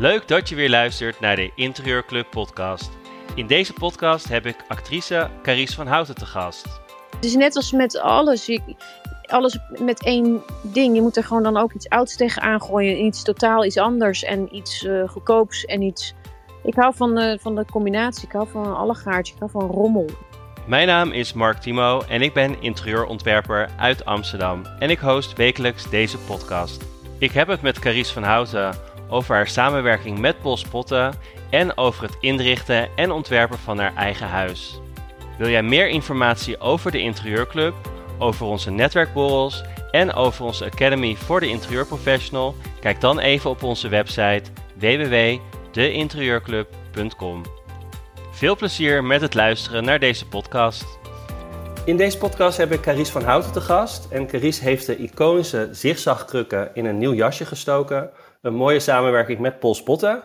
Leuk dat je weer luistert naar de Interieurclub podcast. In deze podcast heb ik actrice Carice van Houten te gast. Het is net als met alles. Je, alles met één ding. Je moet er gewoon dan ook iets ouds tegen aangooien. Iets totaal iets anders. En iets uh, goedkoops en iets... Ik hou van de, van de combinatie. Ik hou van een allegaartje. Ik hou van rommel. Mijn naam is Mark Timo en ik ben interieurontwerper uit Amsterdam. En ik host wekelijks deze podcast. Ik heb het met Carice van Houten over haar samenwerking met Bos Potten en over het inrichten en ontwerpen van haar eigen huis. Wil jij meer informatie over de Interieurclub, over onze netwerkborrels en over onze Academy voor de Interieurprofessional? Kijk dan even op onze website www.deinterieurclub.com. Veel plezier met het luisteren naar deze podcast. In deze podcast heb ik Carice van Houten te gast. En Carice heeft de iconische zigzagkrukken in een nieuw jasje gestoken. Een mooie samenwerking met Paul Spotten.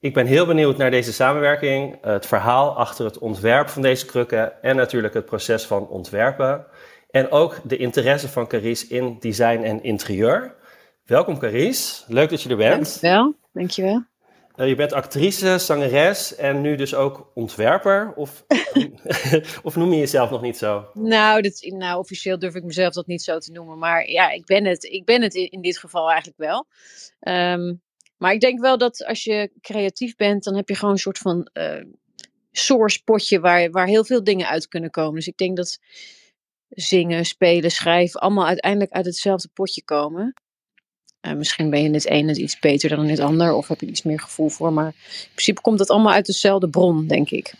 Ik ben heel benieuwd naar deze samenwerking, het verhaal achter het ontwerp van deze krukken en natuurlijk het proces van ontwerpen. En ook de interesse van Carice in design en interieur. Welkom Carice, leuk dat je er bent. Dankjewel, dankjewel. Uh, je bent actrice, zangeres en nu dus ook ontwerper? Of, of noem je jezelf nog niet zo? Nou, dat, nou, officieel durf ik mezelf dat niet zo te noemen. Maar ja, ik ben het, ik ben het in, dit geval eigenlijk wel. Um, maar ik denk wel dat als je creatief bent, dan heb je gewoon een soort van uh, source potje waar, waar heel veel dingen uit kunnen komen. Dus ik denk dat zingen, spelen, schrijven allemaal uiteindelijk uit hetzelfde potje komen. Uh, misschien ben je in het ene iets beter dan in het ander, of heb je iets meer gevoel voor. Maar in principe komt het allemaal uit dezelfde bron, denk ik.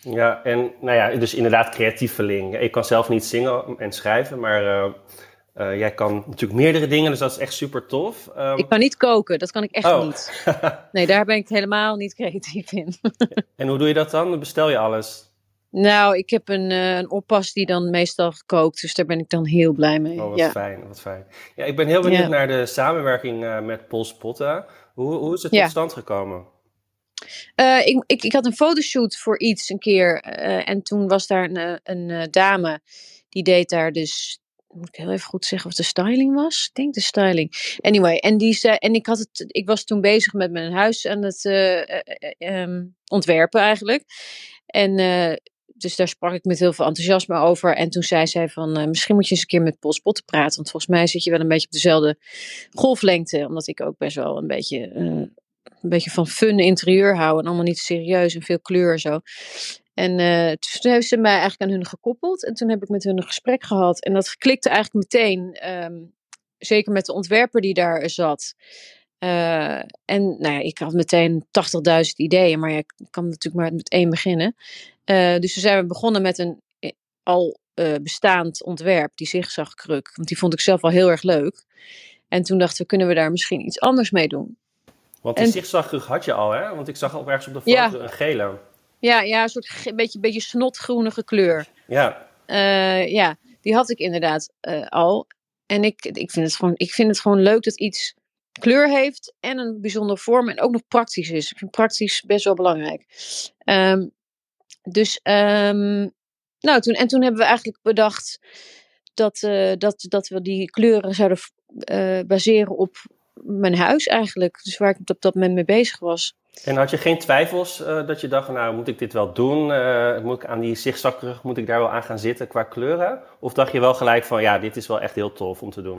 Ja, en nou ja, dus inderdaad creatieveling. Ik kan zelf niet zingen en schrijven, maar uh, uh, jij kan natuurlijk meerdere dingen, dus dat is echt super tof. Um... Ik kan niet koken, dat kan ik echt oh. niet. Nee, daar ben ik helemaal niet creatief in. en hoe doe je dat dan? Bestel je alles? Nou, ik heb een, uh, een oppas die dan meestal kookt, dus daar ben ik dan heel blij mee. Oh, wat ja. fijn, wat fijn. Ja, ik ben heel benieuwd ja. naar de samenwerking uh, met Paul Spotta. Hoe, hoe is het tot stand gekomen? Uh, ik, ik, ik had een fotoshoot voor iets een keer en toen was daar een, een dame die deed daar dus moet ik heel even goed zeggen of de styling was? Ik denk de styling. Anyway, en, die zei, en ik, had het, ik was toen bezig met mijn huis aan het uh, um, ontwerpen eigenlijk. En uh, dus daar sprak ik met heel veel enthousiasme over. En toen zei zij van, uh, misschien moet je eens een keer met Paul Spotten praten. Want volgens mij zit je wel een beetje op dezelfde golflengte. Omdat ik ook best wel een beetje, een beetje van fun interieur hou. En allemaal niet serieus en veel kleur en zo. En uh, toen heeft ze mij eigenlijk aan hun gekoppeld. En toen heb ik met hun een gesprek gehad. En dat klikte eigenlijk meteen. Um, zeker met de ontwerper die daar zat. Uh, en nou ja, ik had meteen 80.000 ideeën. Maar ja, ik kan natuurlijk maar met één beginnen. Uh, dus toen zijn we begonnen met een al bestaand ontwerp. Die zigzagkruk. Want die vond ik zelf al heel erg leuk. En toen dachten we, kunnen we daar misschien iets anders mee doen? Want die en... zigzagkruk had je al, hè? Want ik zag al ergens op de foto ja. een gele. Ja, ja een soort een beetje, beetje snotgroenige kleur. Ja. Ja, die had ik inderdaad al. En ik, ik, vind het gewoon, ik vind het gewoon leuk dat iets kleur heeft en een bijzondere vorm en ook nog praktisch is. Ik vind praktisch best wel belangrijk. Um, dus, um, nou, toen, en toen hebben we eigenlijk bedacht dat, uh, dat, dat we die kleuren zouden baseren op mijn huis eigenlijk. Dus waar ik op dat moment mee bezig was. En had je geen twijfels uh, dat je dacht, nou moet ik dit wel doen? Moet ik aan die zigzagkrug, moet ik daar wel aan gaan zitten qua kleuren? Of dacht je wel gelijk van, ja, dit is wel echt heel tof om te doen?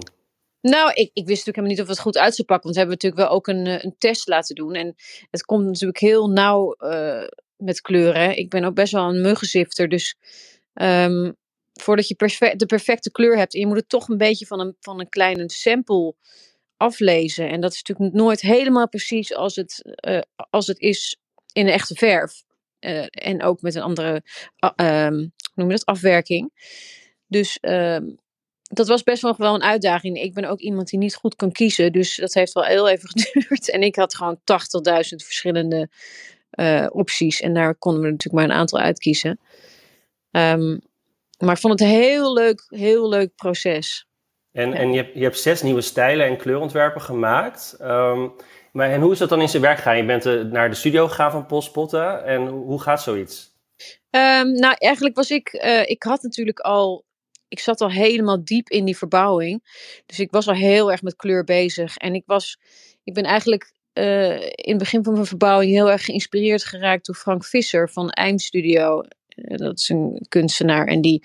Nou, ik, ik wist natuurlijk helemaal niet of het goed uit zou pakken. Want we hebben natuurlijk wel ook een, eh, een test laten doen. En het komt natuurlijk heel nauw uh, met kleuren. Ik ben ook best wel een muggenzifter. Dus um, voordat je de perfecte kleur hebt... en je moet het toch een beetje van een, van een kleine sample aflezen. En dat is natuurlijk nooit helemaal precies als het, uh, als het is in een echte verf. En ook met een andere um, noem je dat, afwerking. Dus ehm, dat was best wel wel een uitdaging. Ik ben ook iemand die niet goed kan kiezen. Dus dat heeft wel heel even geduurd. En ik had gewoon 80.000 verschillende uh, opties. En daar konden we natuurlijk maar een aantal uitkiezen. Um, maar ik vond het een heel leuk, heel leuk proces. En, en je, hebt, je hebt zes nieuwe stijlen en kleurontwerpen gemaakt. Um, maar en hoe is dat dan in zijn werk gegaan? Je bent uh, naar de studio gegaan van Polspotten. En hoe gaat zoiets? Um, nou, eigenlijk was ik... Uh, ik had natuurlijk al... Ik zat al helemaal diep in die verbouwing. Dus ik was al heel erg met kleur bezig. En ik was... Ik ben eigenlijk eh, in het begin van mijn verbouwing heel erg geïnspireerd geraakt door Frank Visser van Eim Studio. Eh, dat is een kunstenaar en die,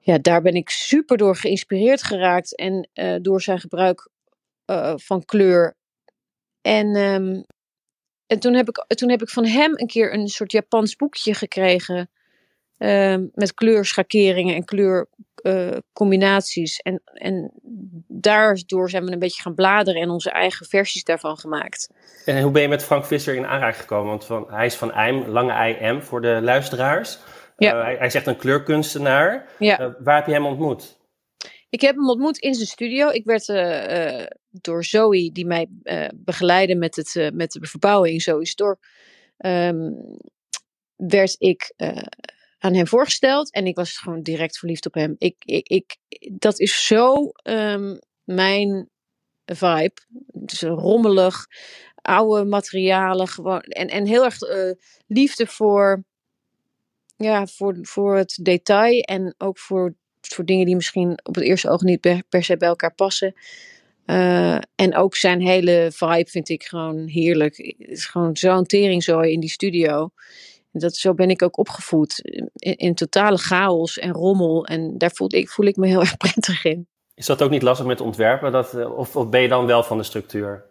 ja, daar ben ik super door geïnspireerd geraakt en eh, door zijn gebruik van kleur. En, ehm, en toen, heb ik, toen heb ik van hem een keer een soort Japans boekje gekregen ehm, met kleurschakeringen en kleur uh, combinaties. En, en daardoor zijn we een beetje gaan bladeren en onze eigen versies daarvan gemaakt. En hoe ben je met Frank Visser in aanraking gekomen? Want van, hij is van IJm, lange IM voor de luisteraars. Ja. Uh, hij, hij, zegt een kleurkunstenaar. Ja. Uh, waar heb je hem ontmoet? Ik heb hem ontmoet in zijn studio. Ik werd door Zoe, die mij begeleidde met, het, met de verbouwing, Zoe Stork, um, werd ik aan hem voorgesteld. En ik was gewoon direct verliefd op hem. Ik, ik, ik, dat is zo ehm, mijn vibe. Dus rommelig, oude materialen. Gewoon, en, en heel erg uh, liefde voor, ja, voor, voor het detail. En ook voor, voor dingen die misschien op het eerste oog niet per, se bij elkaar passen. Uh, en ook zijn hele vibe vind ik gewoon heerlijk. Het is gewoon zo'n teringzooi in die studio. Dat, zo ben ik ook opgevoed. In, in, totale chaos en rommel. En daar voel ik, voel ik me heel erg prettig in. Is dat ook niet lastig met ontwerpen? Dat, eh, of, of ben je dan wel van de structuur?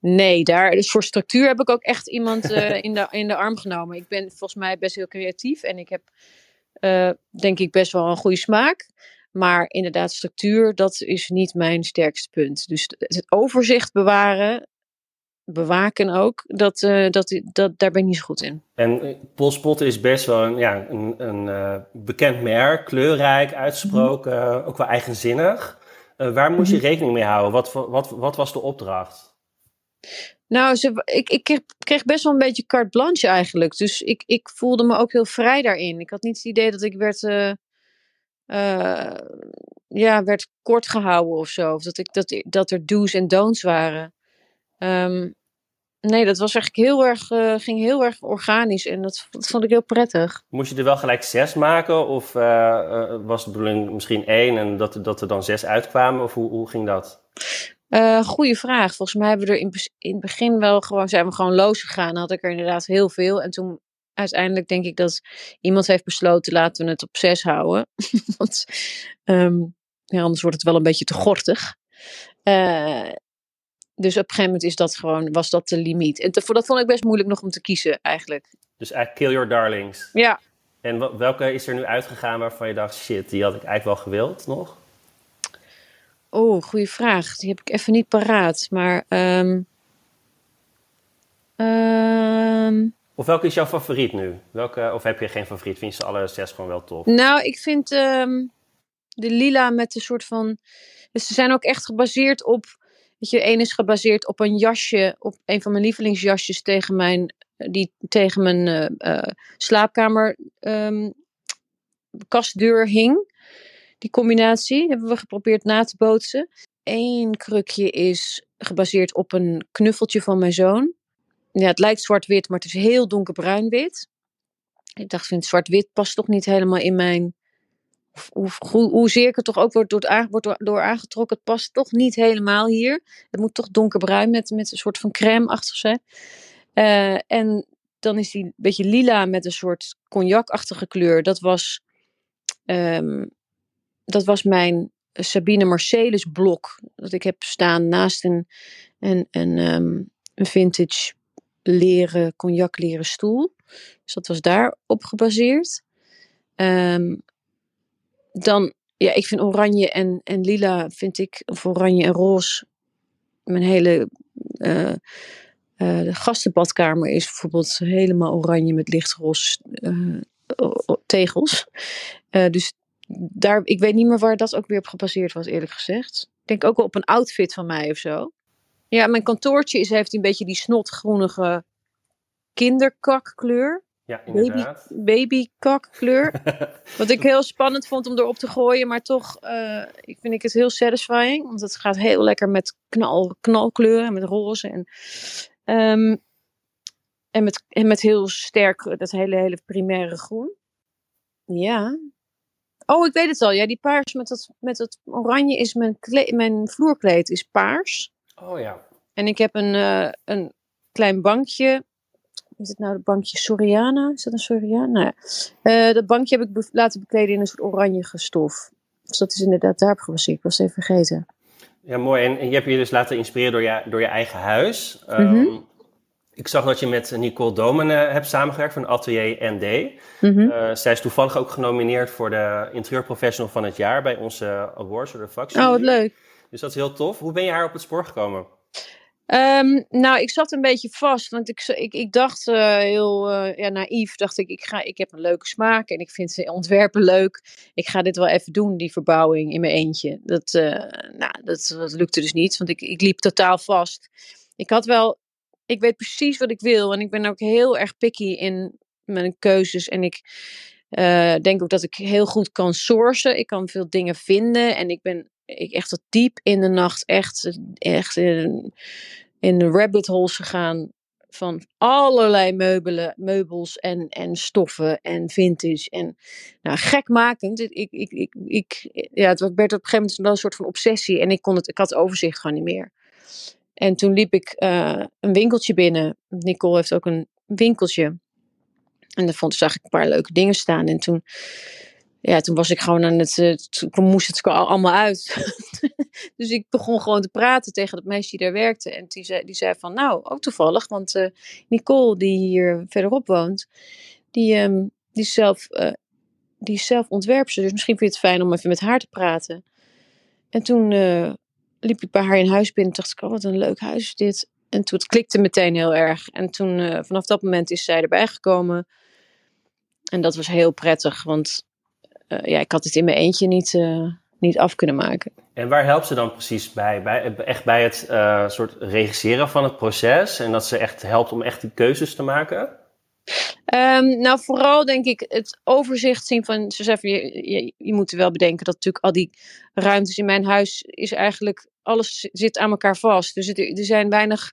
Nee, daar, dus voor structuur heb ik ook echt iemand uh, in, de, in de arm genomen. Ik ben volgens mij best heel creatief en ik heb uh, denk ik best wel een goede smaak. Maar inderdaad, structuur, dat is niet mijn sterkste punt. Dus het overzicht bewaren, bewaken ook, dat, uh, dat, dat, daar ben ik niet zo goed in. En eh, Polspot is best wel een, ja, een, een uh, bekend merk, kleurrijk, uitgesproken, mm ook wel eigenzinnig. Uh, waar moest je mhm. rekening mee houden? Wat, wat, wat was de opdracht? Nou, ze, ik, ik kreeg, kreeg, best wel een beetje carte blanche eigenlijk. Dus ik, ik voelde me ook heel vrij daarin. Ik had niet het idee dat ik werd, ja, werd kort gehouden of zo. Of dat, ik, dat, dat er do's en don'ts waren. Um, nee, dat was eigenlijk heel erg, uh, ging heel erg organisch en dat, dat, vond ik heel prettig. Moest je er wel gelijk zes maken of uh, uh, was de bedoeling misschien één en dat, dat er dan zes uitkwamen of hoe, hoe ging dat? goeie vraag. Volgens mij hebben we er in, in het begin wel gewoon, zijn we gewoon los gegaan. Had ik er inderdaad heel veel en toen uiteindelijk denk ik dat iemand heeft besloten laten we het op zes houden. Want um, ja, anders wordt het wel een beetje te gortig. Uh, dus op een gegeven moment is dat gewoon, was dat de limiet. En te, dat vond ik best moeilijk nog om te kiezen eigenlijk. Dus eigenlijk Kill Your Darlings. Ja. En welke is er nu uitgegaan waarvan je dacht, shit, die had ik eigenlijk wel gewild nog? Oh, goede vraag. Die heb ik even niet paraat. Maar. Um, of welke is jouw favoriet nu? Welke, of heb je geen favoriet? Vind je ze alle zes gewoon wel tof? Nou, ik vind um, de lila met een soort van. Dus ze zijn ook echt gebaseerd op Weet één is gebaseerd op een jasje, op een van mijn lievelingsjasjes tegen mijn, die tegen mijn uh, hing. Die combinatie hebben we geprobeerd na te bootsen. Eén krukje is gebaseerd op een knuffeltje van mijn zoon. Ja, het lijkt zwart-wit, maar het is heel donkerbruin-wit. Ik dacht, vind zwart-wit past toch niet helemaal in mijn hoe, hoe, ik er toch ook wordt, door, door, aangetrokken, het past toch niet helemaal hier. Het moet toch donkerbruin met, met een soort van crème achter zijn. Uh, en dan is die een beetje lila met een soort cognacachtige kleur. Dat was, um, dat was mijn Sabine Marcelis blok. Dat ik heb staan naast een, een, een, um, een vintage leren, cognac leren stoel. Dus dat was daarop gebaseerd. Um, dan, ja, ik vind oranje en, en lila, vind ik, of oranje en roze, mijn hele uh, de gastenbadkamer is bijvoorbeeld helemaal oranje met lichtroze uh, tegels. dus daar, ik weet niet meer waar dat ook weer op gebaseerd was, eerlijk gezegd. Ik denk ook wel op een outfit van mij of zo. Ja, mijn kantoortje is, heeft een beetje die snotgroenige kinderkakkleur. Ja, inderdaad. Baby, babykakkleur. Wat ik heel spannend vond om erop te gooien. Maar toch uh, ik vind ik het heel satisfying. Want het gaat heel lekker met knal, knalkleuren. Met roze. En, um, en, met, en met heel sterk dat hele, hele primaire groen. Ja. Oh, ik weet het al. Ja, die paars met dat, met dat oranje is mijn, mijn vloerkleed is paars. Oh ja. En ik heb een, uh, een klein bankje. Is het nou het bankje Soriana? Is dat een Soriana? Nou ja. uh, dat bankje heb ik laten bekleden in een soort oranje stof. Dus dat is inderdaad daarop gebaseerd. Ik was even vergeten. Ja, mooi. En, en je hebt je dus laten inspireren door je, door je eigen huis. Um, Ik zag dat je met Nicole Domen uh, hebt samengewerkt van Atelier ND. Mm -hmm. zij is toevallig ook genomineerd voor de interieurprofessional van het jaar bij onze awards door de vakjury. Oh, wat leuk. Dus dat is heel tof. Hoe ben je haar op het spoor gekomen? Um, nou, ik zat een beetje vast, want ik, ik, dacht uh, heel uh, ja, naïef, dacht ik, ik, ga, ik heb een leuke smaak en ik vind ze ontwerpen leuk. Ik ga dit wel even doen, die verbouwing in mijn eentje. Dat, uh, nou, dat, dat lukte dus niet, want ik, ik liep totaal vast. Ik had wel, ik weet precies wat ik wil en ik ben ook heel erg picky in mijn keuzes en ik denk ook dat ik heel goed kan sourcen. Ik kan veel dingen vinden en ik ben ik echt tot diep in de nacht echt, echt in, de rabbit holes gegaan van allerlei meubelen, meubels en, en stoffen en vintage. En nou, gekmakend. Ik, ik, ik, ik, ja, het werd op een gegeven moment een soort van obsessie. En ik, kon het, ik had overzicht gewoon niet meer. En toen liep ik uh, een winkeltje binnen. Nicole heeft ook een winkeltje. En daar vond, zag ik een paar leuke dingen staan. En toen ja, toen was ik gewoon aan het, uh, toen moest het allemaal uit. dus ik begon gewoon te praten tegen het meisje die daar werkte. En die zei, die zei van, nou, ook toevallig, want uh, Nicole, die hier verderop woont, die, um, die, zelf, uh, die is zelf ontwerpster. Dus misschien vind je het fijn om even met haar te praten. En toen liep ik bij haar in huis binnen en dacht ik, oh, wat een leuk huis is dit. En toen het klikte meteen heel erg. En toen, vanaf dat moment is zij erbij gekomen. En dat was heel prettig, want uh, ja, ik had het in mijn eentje niet, uh, niet af kunnen maken. En waar helpt ze dan precies bij? bij echt bij het uh, soort regisseren van het proces en dat ze echt helpt om echt die keuzes te maken? Um, nou, vooral denk ik het overzicht zien van, ze zeggen, je, je, je moet wel bedenken dat natuurlijk al die ruimtes in mijn huis is eigenlijk, alles zit aan elkaar vast. Dus het, er zijn weinig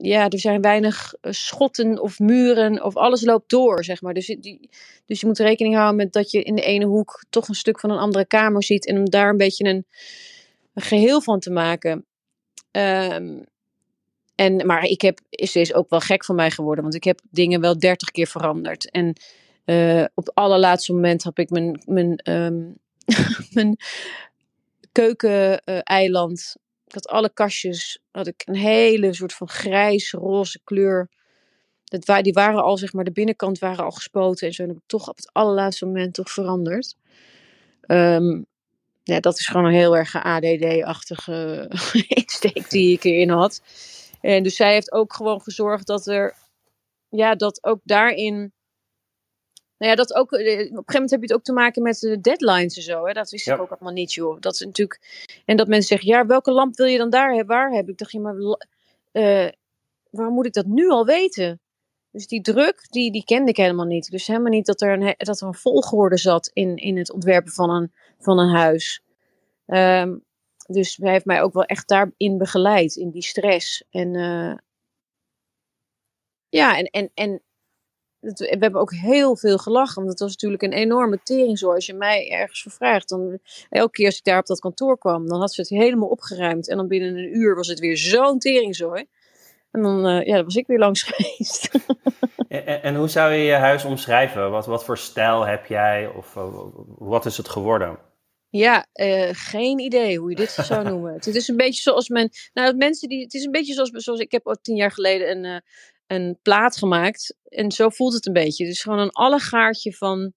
ja, er zijn weinig eh, schotten of muren of alles loopt door, zeg maar. Dus, die, dus je moet rekening houden met dat je in de ene hoek toch een stuk van een andere kamer ziet en om daar een beetje een, geheel van te maken. Um, en, maar ik heb, ze is ook wel gek van mij geworden, want ik heb dingen wel dertig keer veranderd. En uh, op het allerlaatste moment heb ik mijn, mijn, um, mijn keukeneiland ik had alle kastjes, had ik een hele soort van grijs-roze kleur. Dat, die waren al, zeg maar, de binnenkant waren al gespoten. En zo heb ik toch op het allerlaatste moment toch veranderd. Um, ja, dat is gewoon een heel erg ADD-achtige insteek die ik erin had. En dus zij heeft ook gewoon gezorgd dat er, ja, dat ook daarin nou ja, dat ook, eh, op een gegeven moment heb je het ook te maken met de deadlines en zo. Hè? Dat wist ik ook allemaal niet, joh. Dat is natuurlijk... En dat mensen zeggen, ja, welke lamp wil je dan daar hebben? Waar heb ik? Dacht je, maar uh, waar moet ik dat nu al weten? Dus die druk, die, die kende ik helemaal niet. Dus helemaal niet dat er een, dat er een volgorde zat in, in het ontwerpen van een, van een huis. Um, dus hij heeft mij ook wel echt daarin begeleid, in die stress. En uh, ja, en, en, en we hebben ook heel veel gelachen. Want het was natuurlijk een enorme tering zo. Als je mij ergens vervraagt, dan elke keer als ik daar op dat kantoor kwam, dan had ze het helemaal opgeruimd. En dan binnen een uur was het weer zo'n teringzooi. En dan uh, ja, was ik weer langs geweest. en, en, hoe zou je je huis omschrijven? Wat, wat voor stijl heb jij? Of uh, wat is het geworden? Ja, uh, geen idee hoe je dit zou noemen. het is een beetje zoals men. Nou, mensen die. Het is een beetje zoals, zoals ik heb al tien jaar geleden een, een plaat gemaakt. En zo voelt het een beetje. Dus gewoon een allegaartje van,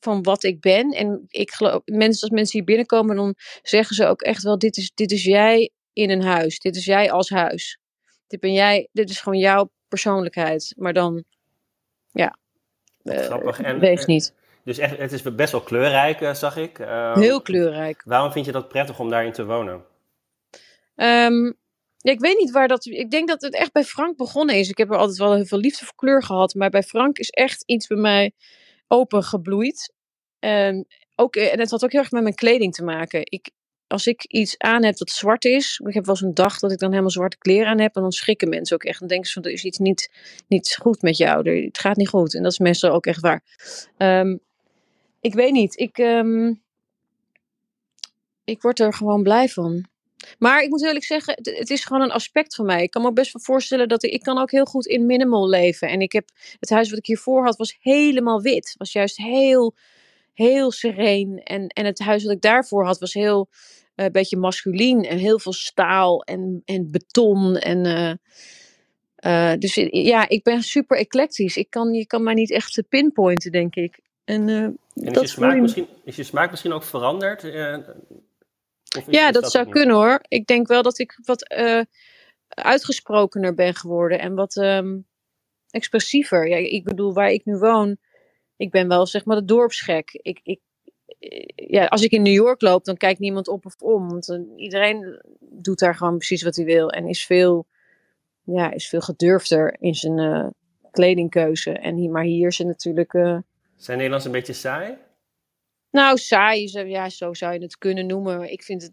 van wat ik ben. En ik geloof, mensen, als mensen hier binnenkomen, dan zeggen ze ook echt wel: dit is, dit is jij in een huis. Dit is jij als huis. Dit ben jij, dit is gewoon jouw persoonlijkheid. Maar dan, ja. Grappig. En, wees eh, niet. Dus echt, het is best wel kleurrijk, uh, zag ik. Uh, Heel kleurrijk. Waarom vind je dat prettig om daarin te wonen? Um, ik weet niet waar dat. Ik denk dat het echt bij Frank begonnen is. Ik heb er altijd wel heel veel liefde voor kleur gehad. Maar bij Frank is echt iets bij mij open gebloeid. En, ook, en het had ook heel erg met mijn kleding te maken. Ik, als ik iets aan heb dat zwart is. Ik heb wel eens een dag dat ik dan helemaal zwarte kleren aan heb. En dan schrikken mensen ook echt. Dan denken ze van er is iets niet, niet goed met jou. Het gaat niet goed. En dat is meestal ook echt waar. Um, ik weet niet. Ik, um, ik word er gewoon blij van. Maar ik moet eerlijk zeggen, het, is gewoon een aspect van mij. Ik kan me best wel voorstellen dat ik, ik kan ook heel goed in minimal leven. En ik heb het huis wat ik hiervoor had, was helemaal wit. Was juist heel, heel sereen. En, en het huis wat ik daarvoor had, was heel een uh, beetje masculien. En heel veel staal en, en beton. En, uh, uh, dus ja, ik ben super eclectisch. Ik kan, je kan mij niet echt pinpointen, denk ik. En, en is, je smaak misschien, is je smaak misschien ook veranderd? Ja, dat, zou kunnen hoor. Ik denk wel dat ik wat uh, uitgesprokener ben geworden en wat um, expressiever. Ja, ik bedoel, waar ik nu woon, ik ben wel zeg maar de dorpsgek. Ik, ik, ja, als ik in New York loop, dan kijkt niemand op of om. Want uh, iedereen doet daar gewoon precies wat hij wil en is veel, ja, is veel gedurfder in zijn uh, kledingkeuze. En hier, maar hier is het natuurlijk. Zijn Nederlands een beetje saai? Nou, saai, ja, zo zou je het kunnen noemen. Ik vind het,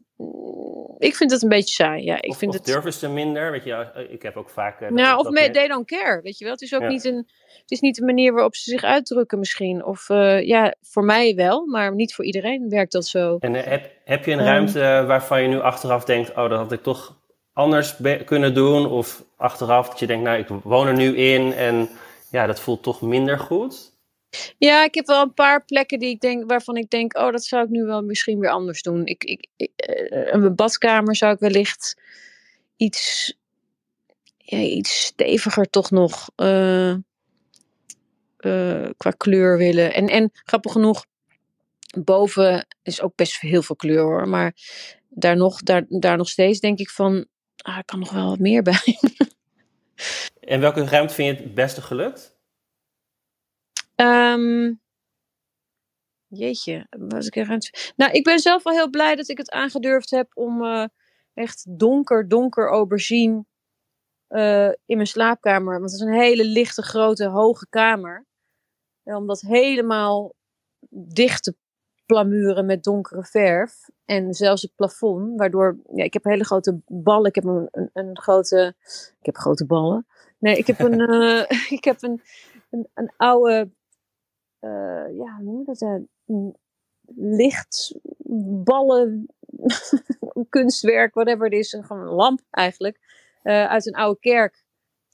ik vind het een beetje saai. Ja, ik of, vind of het... durven ze minder? Weet je, ik heb ook vaak... Uh, nou, of me, they don't care, weet je wel. Het is ook ja. niet, een, het is niet de manier waarop ze zich uitdrukken misschien. Of uh, ja, voor mij wel, maar niet voor iedereen werkt dat zo. En uh, heb, heb je een ruimte waarvan je nu achteraf denkt... oh, dat had ik toch anders kunnen doen? Of achteraf dat je denkt, nou, ik woon er nu in en ja, dat voelt toch minder goed? Ja, ik heb wel een paar plekken die ik denk, waarvan ik denk, oh, dat zou ik nu wel misschien weer anders doen. Ik, ik, ik een badkamer zou ik wellicht iets, ja, iets steviger toch nog uh, uh, qua kleur willen. En, en grappig genoeg, boven is ook best heel veel kleur hoor. Maar daar nog, daar, daar nog steeds denk ik van, ah, ik kan nog wel wat meer bij. En welke ruimte vind je het beste gelukt? Um, jeetje, was ik even Nou, ik ben zelf wel heel blij dat ik het aangedurfd heb om uh, echt donker, donker aubergine uh, in mijn slaapkamer. Want het is een hele lichte, grote, hoge kamer. En om dat helemaal dicht te plamuren met donkere verf. En zelfs het plafond, waardoor... Ja, ik heb hele grote ballen. Ik heb een, een, een grote... Ik heb grote ballen. Nee, ik heb een... uh, ik heb een, een, een oude uh, ja, noem dat? Uh, lichtballen, kunstwerk, whatever het is. Gewoon een lamp eigenlijk. Uh, uit een oude kerk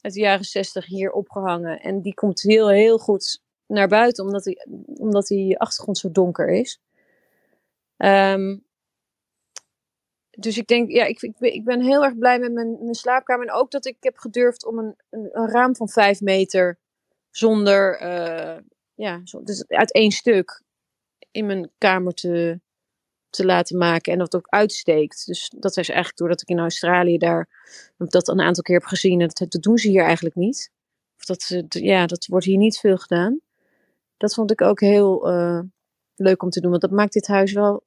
uit de jaren zestig hier opgehangen. En die komt heel, heel goed naar buiten, omdat die, omdat die achtergrond zo donker is. Um, dus ik denk, ja, ik, ik, ik, ben heel erg blij met mijn, mijn slaapkamer. En ook dat ik heb gedurfd om een, een, raam van vijf meter zonder ja, zo, dus uit één stuk in mijn kamer te, te laten maken en dat ook uitsteekt. Dus dat is eigenlijk doordat ik in Australië daar dat een aantal keer heb gezien. En dat, doen ze hier eigenlijk niet. Of dat, ja, dat wordt hier niet veel gedaan. Dat vond ik ook heel uh, leuk om te doen, want dat maakt dit huis wel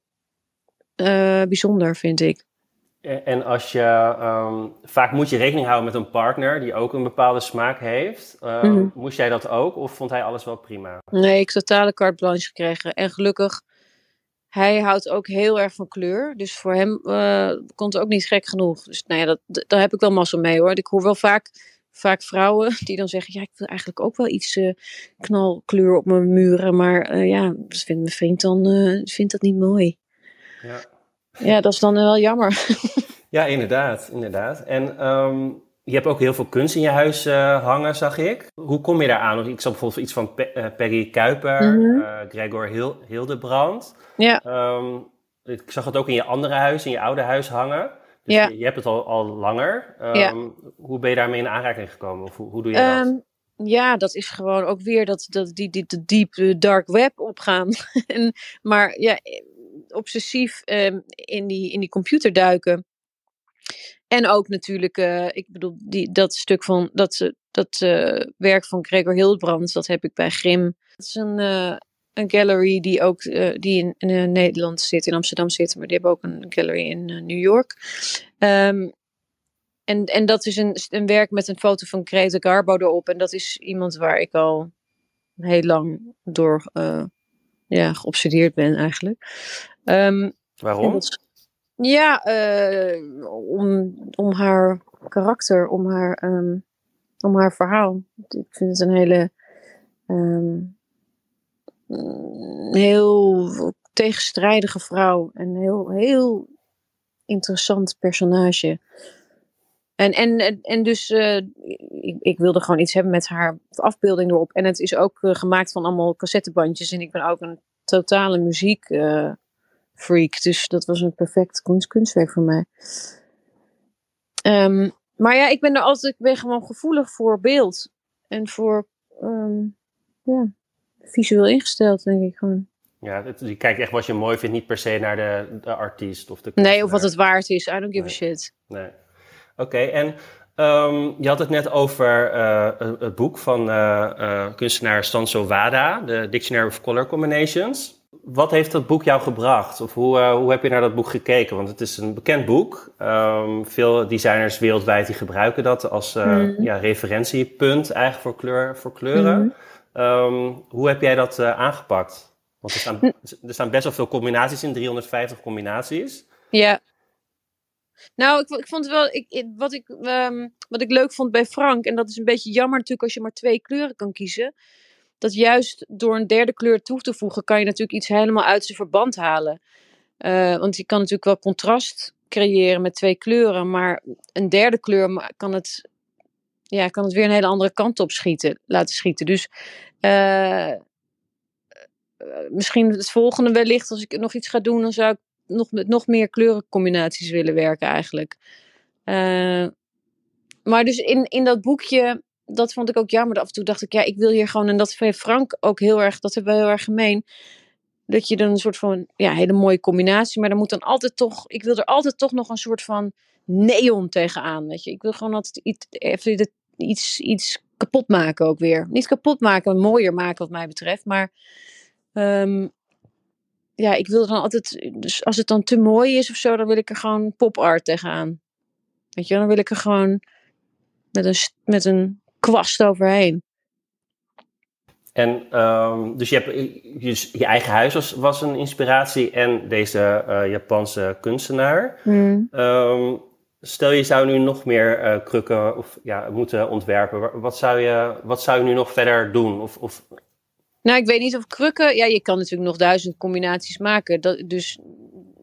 uh, bijzonder, vind ik. En als je, um, vaak moet je rekening houden met een partner die ook een bepaalde smaak heeft. Uh, mm -hmm. Moest jij dat ook of vond hij alles wel prima? Nee, ik totale carte blanche gekregen. En gelukkig, hij houdt ook heel erg van kleur. Dus voor hem uh, komt het ook niet gek genoeg. Dus nou ja, dat, daar heb ik wel massa mee hoor. Ik hoor wel vaak, vaak vrouwen die dan zeggen, ja, ik wil eigenlijk ook wel iets uh, knalkleur op mijn muren. Maar ja, dat vindt mijn vriend dan vindt dat niet mooi. Ja. Ja, dat is dan wel jammer. ja, inderdaad, inderdaad. En um, je hebt ook heel veel kunst in je huis uh, hangen, zag ik. Hoe kom je daar aan? Ik zag bijvoorbeeld iets van Pe uh, Perry Kuiper, mm -hmm. uh, Gregor Hil Hildebrand. Ja. Um, ik zag het ook in je andere huis, in je oude huis hangen. Dus ja. je, je, hebt het al, al langer. Um, ja. Hoe ben je daarmee in aanraking gekomen? Of hoe, hoe doe je dat? Ja, dat is gewoon ook weer dat, dat die, die, die deep dark web opgaan. en, maar ja, obsessief um, in, die, in die computer duiken. En ook natuurlijk, uh, ik bedoel, die, dat stuk van dat, dat uh, werk van Gregor Hildebrandt, dat heb ik bij Grim. Dat is een, uh, een gallery die ook die in, Nederland zit, in Amsterdam zit, maar die hebben ook een gallery in New York. Um, en, en dat is een, een werk met een foto van Greta Garbo erop. En dat is iemand waar ik al heel lang door ja, geobsedeerd ben eigenlijk. Um, Waarom? ja, uh, om, om haar karakter, om haar, um, om haar verhaal. Ik vind het een hele um, heel tegenstrijdige vrouw en heel, heel interessant personage. En, en, en dus uh, ik, ik, wilde gewoon iets hebben met haar afbeelding erop. En het is ook uh, gemaakt van allemaal cassettebandjes. En ik ben ook een totale muziek uh, freak. Dus dat was een perfect kunst, kunstwerk voor mij. Um, maar ja, ik ben er altijd, ik ben gewoon gevoelig voor beeld. En voor, um, ja, visueel ingesteld, denk ik gewoon. Ja, het, je kijkt echt wat je mooi vindt, niet per se naar de, de artiest of de Nee, of wat het waard is. I don't give a shit. Nee. Oké, en um, je had het net over uh, het boek van uh, uh, kunstenaar Stanso Wada, de Dictionary of Color Combinations. Wat heeft dat boek jou gebracht? Of hoe, hoe heb je naar dat boek gekeken? Want het is een bekend boek. Um, veel designers wereldwijd die gebruiken dat als mm. ja, referentiepunt eigenlijk voor, kleur, voor kleuren. Mm. Um, hoe heb jij dat aangepakt? Want er staan, er staan best wel veel combinaties in, 350 combinaties. Ja. Nou, ik, ik vond wel, ik, wat, ik, um, wat ik leuk vond bij Frank, en dat is een beetje jammer natuurlijk als je maar twee kleuren kan kiezen, dat juist door een derde kleur toe te voegen, kan je natuurlijk iets helemaal uit zijn verband halen. Uh, want je kan natuurlijk wel contrast creëren met twee kleuren, maar een derde kleur kan het, ja, kan het weer een hele andere kant op schieten, laten schieten. Dus uh, misschien het volgende wellicht, als ik nog iets ga doen, dan zou ik nog met nog meer kleurencombinaties willen werken eigenlijk. Maar dus in, in dat boekje, dat vond ik ook jammer. Af en toe dacht ik, ja, ik wil hier gewoon, en dat vind Frank ook heel erg, dat hebben we heel erg gemeen. Dat je dan een soort van, ja, hele mooie combinatie, maar dan moet dan altijd toch, ik wil er altijd toch nog een soort van neon tegenaan, weet je. Ik wil gewoon altijd iets, even iets, iets kapot maken ook weer. Niet kapot maken, maar mooier maken wat mij betreft, maar um, ja, ik wil dan altijd, dus als het dan te mooi is of zo, dan wil ik er gewoon pop art tegenaan. Weet je, dan wil ik er gewoon met een, met een kwast overheen. En um, dus je, hebt, je, je eigen huis was, was een inspiratie en deze uh, Japanse kunstenaar. Mm. Um, stel je zou nu nog meer uh, krukken of, ja, moeten ontwerpen. Wat zou, je, wat zou je nu nog verder doen? Of, of nou, ik weet niet of krukken. Ja, je kan natuurlijk nog duizend combinaties maken. Dat, dus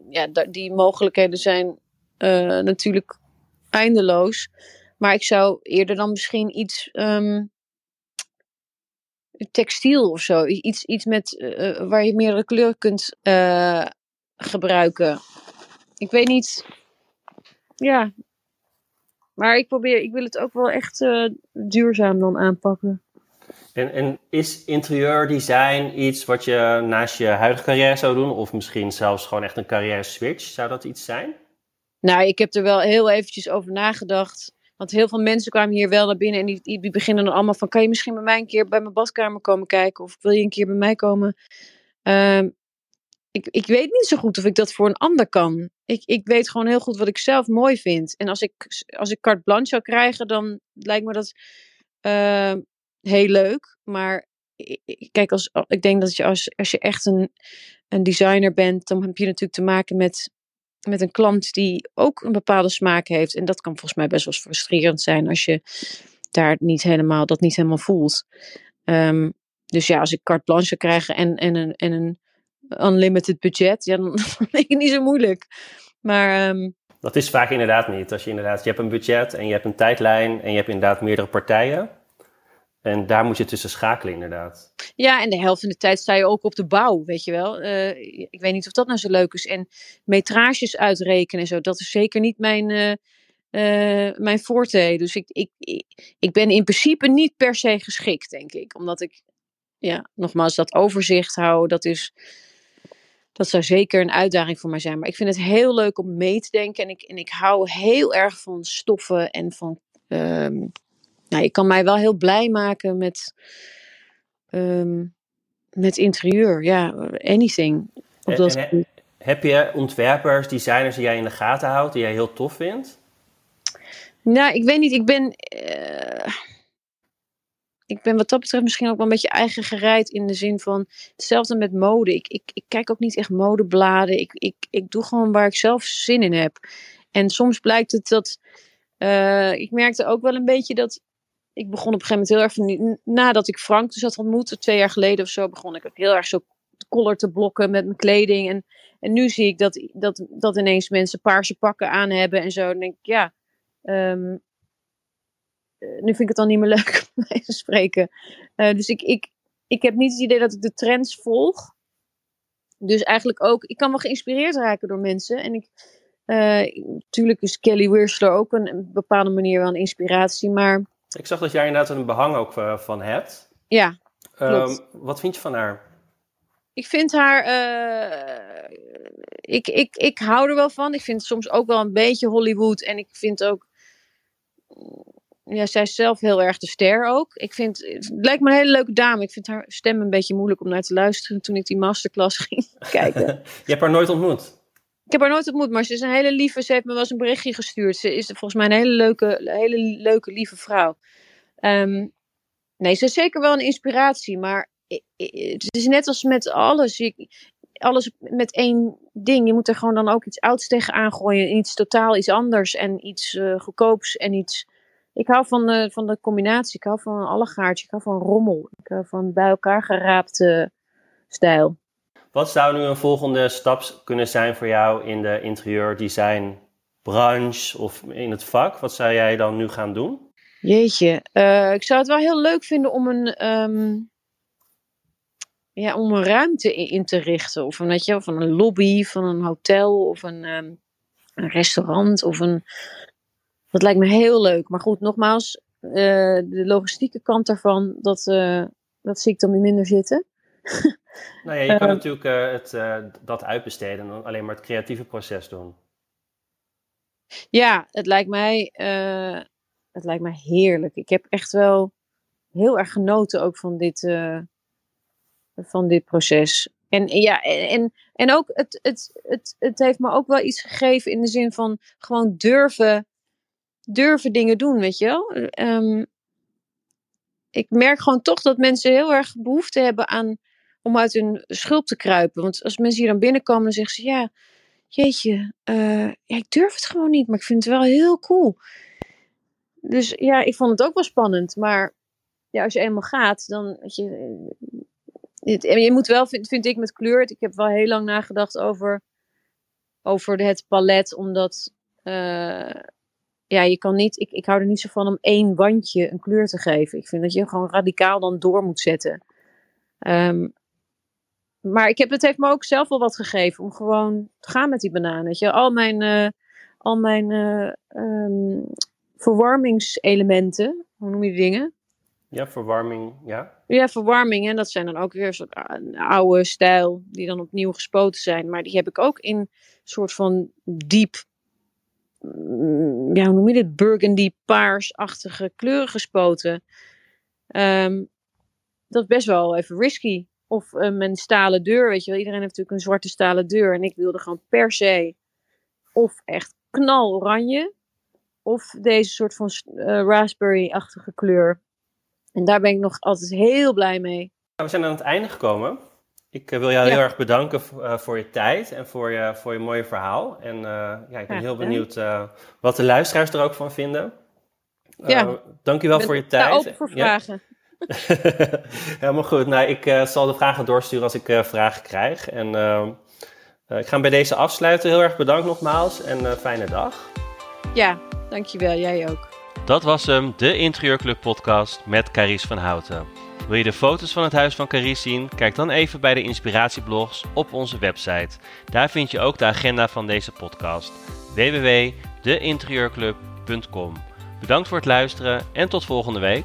ja, die mogelijkheden zijn uh, natuurlijk eindeloos. Maar ik zou eerder dan misschien iets. Um, textiel of zo. Iets, iets met, uh, waar je meerdere kleuren kunt uh, gebruiken. Ik weet niet. Ja. Maar ik probeer, ik wil het ook wel echt duurzaam dan aanpakken. En, en is interieurdesign iets wat je naast je huidige carrière zou doen? Of misschien zelfs gewoon echt een carrière switch? Zou dat iets zijn? Nou, ik heb er wel heel eventjes over nagedacht. Want heel veel mensen kwamen hier wel naar binnen en die, die beginnen dan allemaal van... kan je misschien bij mij een keer bij mijn badkamer komen kijken? Of wil je een keer bij mij komen? Um, ik, ik weet niet zo goed of ik dat voor een ander kan. Ik, ik weet gewoon heel goed wat ik zelf mooi vind. En als ik, als ik carte blanche zou krijgen, dan lijkt me dat... Uh, heel leuk. Maar kijk, als, ik denk dat je als, als je echt een, een designer bent, dan heb je natuurlijk te maken met, met een klant die ook een bepaalde smaak heeft. En dat kan volgens mij best wel frustrerend zijn als je daar niet helemaal, dat niet helemaal voelt. Um, dus ja, als ik carte blanche krijg en, en, een, en een unlimited budget, ja, dan vind ik het niet zo moeilijk. Maar um, dat is vaak inderdaad niet. Als je inderdaad, je hebt een budget en je hebt een tijdlijn en je hebt inderdaad meerdere partijen. En daar moet je tussen schakelen, inderdaad. Ja, en de helft van de tijd sta je ook op de bouw, weet je wel. Uh, ik weet niet of dat nou zo leuk is. En metrages uitrekenen en zo, dat is zeker niet mijn, uh, mijn forte. Dus ik, ik, ik ben in principe niet per se geschikt, denk ik. Omdat ik, ja, nogmaals, dat overzicht houden, dat is... Dat zou zeker een uitdaging voor mij zijn. Maar ik vind het heel leuk om mee te denken. En ik, en ik hou heel erg van stoffen en van um, nou, ik kan mij wel heel blij maken met, um, met interieur. Ja, anything. Op dat en, heb je ontwerpers, designers die jij in de gaten houdt, die jij heel tof vindt? Nou, ik weet niet. Ik ben. Uh, ik ben wat dat betreft misschien ook wel een beetje eigen gereid in de zin van hetzelfde met mode. Ik, ik, ik kijk ook niet echt modebladen. Ik, ik, ik doe gewoon waar ik zelf zin in heb. En soms blijkt het dat. Uh, ik merkte ook wel een beetje dat ik begon op een gegeven moment heel erg van, nadat ik Frank dus had ontmoet, twee jaar geleden of zo, begon ik ook heel erg zo collar te blokken met mijn kleding. En, En nu zie ik dat, dat, dat ineens mensen paarse pakken aan hebben en zo. Dan denk ik, ja, ehm, eh, nu vind ik het dan niet meer leuk om mee te spreken. Uh, dus ik, ik, ik heb niet het idee dat ik de trends volg. Dus eigenlijk ook, ik kan wel geïnspireerd raken door mensen. En ik, natuurlijk is Kelly Wearsler ook een, een, bepaalde manier wel een inspiratie, maar... Ik zag dat jij inderdaad een behang ook van hebt. Ja, um, Wat vind je van haar? Ik vind haar. Uh, ik, ik, ik hou er wel van. Ik vind soms ook wel een beetje Hollywood. En ik vind ook. Ja, zij is zelf heel erg de ster ook. Ik vind, het lijkt me een hele leuke dame. Ik vind haar stem een beetje moeilijk om naar te luisteren toen ik die masterclass ging kijken. Je hebt haar nooit ontmoet? Ik heb haar nooit ontmoet, maar ze is een hele lieve. Ze heeft me wel eens een berichtje gestuurd. Ze is volgens mij een hele leuke, hele leuke lieve vrouw. Um, nee, ze is zeker wel een inspiratie, maar het is net als met alles. alles met één ding. Je moet er gewoon dan ook iets ouds tegen aangooien. Iets totaal iets anders. En iets uh, goedkoops en iets... Ik hou van de, van de combinatie. Ik hou van een allegaartje. Ik hou van rommel. Ik hou van bij elkaar geraapte stijl. Wat zou nu een volgende stap kunnen zijn voor jou in de interieurdesign branche of in het vak? Wat zou jij dan nu gaan doen? Jeetje, uh, ik zou het wel heel leuk vinden om een, um, ja, om een ruimte in te richten. Of een, je, van een lobby van een hotel of een, um, een restaurant. Of een... Dat lijkt me heel leuk. Maar goed, nogmaals, uh, de logistieke kant daarvan, dat, uh, dat zie ik dan weer minder zitten. nou ja, je kan natuurlijk het, dat uitbesteden en alleen maar het creatieve proces doen. Ja, het lijkt mij het lijkt me heerlijk. Ik heb echt wel heel erg genoten ook van dit, uh, van dit proces. En ja, en, en ook het, het, het, het heeft me ook wel iets gegeven in de zin van gewoon durven, durven dingen doen, weet je wel. Um, ik merk gewoon toch dat mensen heel erg behoefte hebben aan om uit hun schulp te kruipen. Want als mensen hier dan binnenkomen, dan zeggen ze ja, jeetje, uh, ik durf het gewoon niet, maar ik vind het wel heel cool. Dus ja, ik vond het ook wel spannend. Maar ja, als je eenmaal gaat, dan. Weet je, je moet wel, vind, ik met kleur. Ik heb wel heel lang nagedacht over, over het palet. Omdat. Uh, ja, je kan niet. Ik, ik hou er niet zo van om één wandje een kleur te geven. Ik vind dat je gewoon radicaal dan door moet zetten. Um, maar ik heb, het heeft me ook zelf wel wat gegeven om gewoon te gaan met die bananen. Weet je, al mijn, uh, al mijn uh, um, verwarmingselementen. Hoe noem je die dingen? Ja, verwarming, ja. Ja, verwarming. En dat zijn dan ook weer een soort oude stijl, die dan opnieuw gespoten zijn. Maar die heb ik ook in een soort van diep, mm, ja, hoe noem je dit? Burgundy paarsachtige kleuren gespoten. Um, dat is best wel even risky. Of uh, mijn stalen deur, weet je wel. Iedereen heeft natuurlijk een zwarte stalen deur. En ik wilde gewoon per se of echt knal oranje of deze soort van uh, raspberry-achtige kleur. En daar ben ik nog altijd heel blij mee. Nou, we zijn aan het einde gekomen. Ik uh, wil jou heel erg bedanken voor je tijd en voor je, voor je mooie verhaal. En ja, ik ben heel benieuwd wat de luisteraars er ook van vinden. ja. Dankjewel voor je tijd. Open voor vragen. Helemaal goed. Nou, ik zal de vragen doorsturen als ik vragen krijg. En ik ga bij deze afsluiten. Heel erg bedankt nogmaals en fijne dag. Ja, Dankjewel, jij ook. Dat was hem, de Interieurclub podcast met Caries van Houten. Wil je de foto's van het huis van Caries zien? Kijk dan even bij de inspiratieblogs op onze website. Daar vind je ook de agenda van deze podcast. www.deinterieurclub.com Bedankt voor het luisteren en tot volgende week.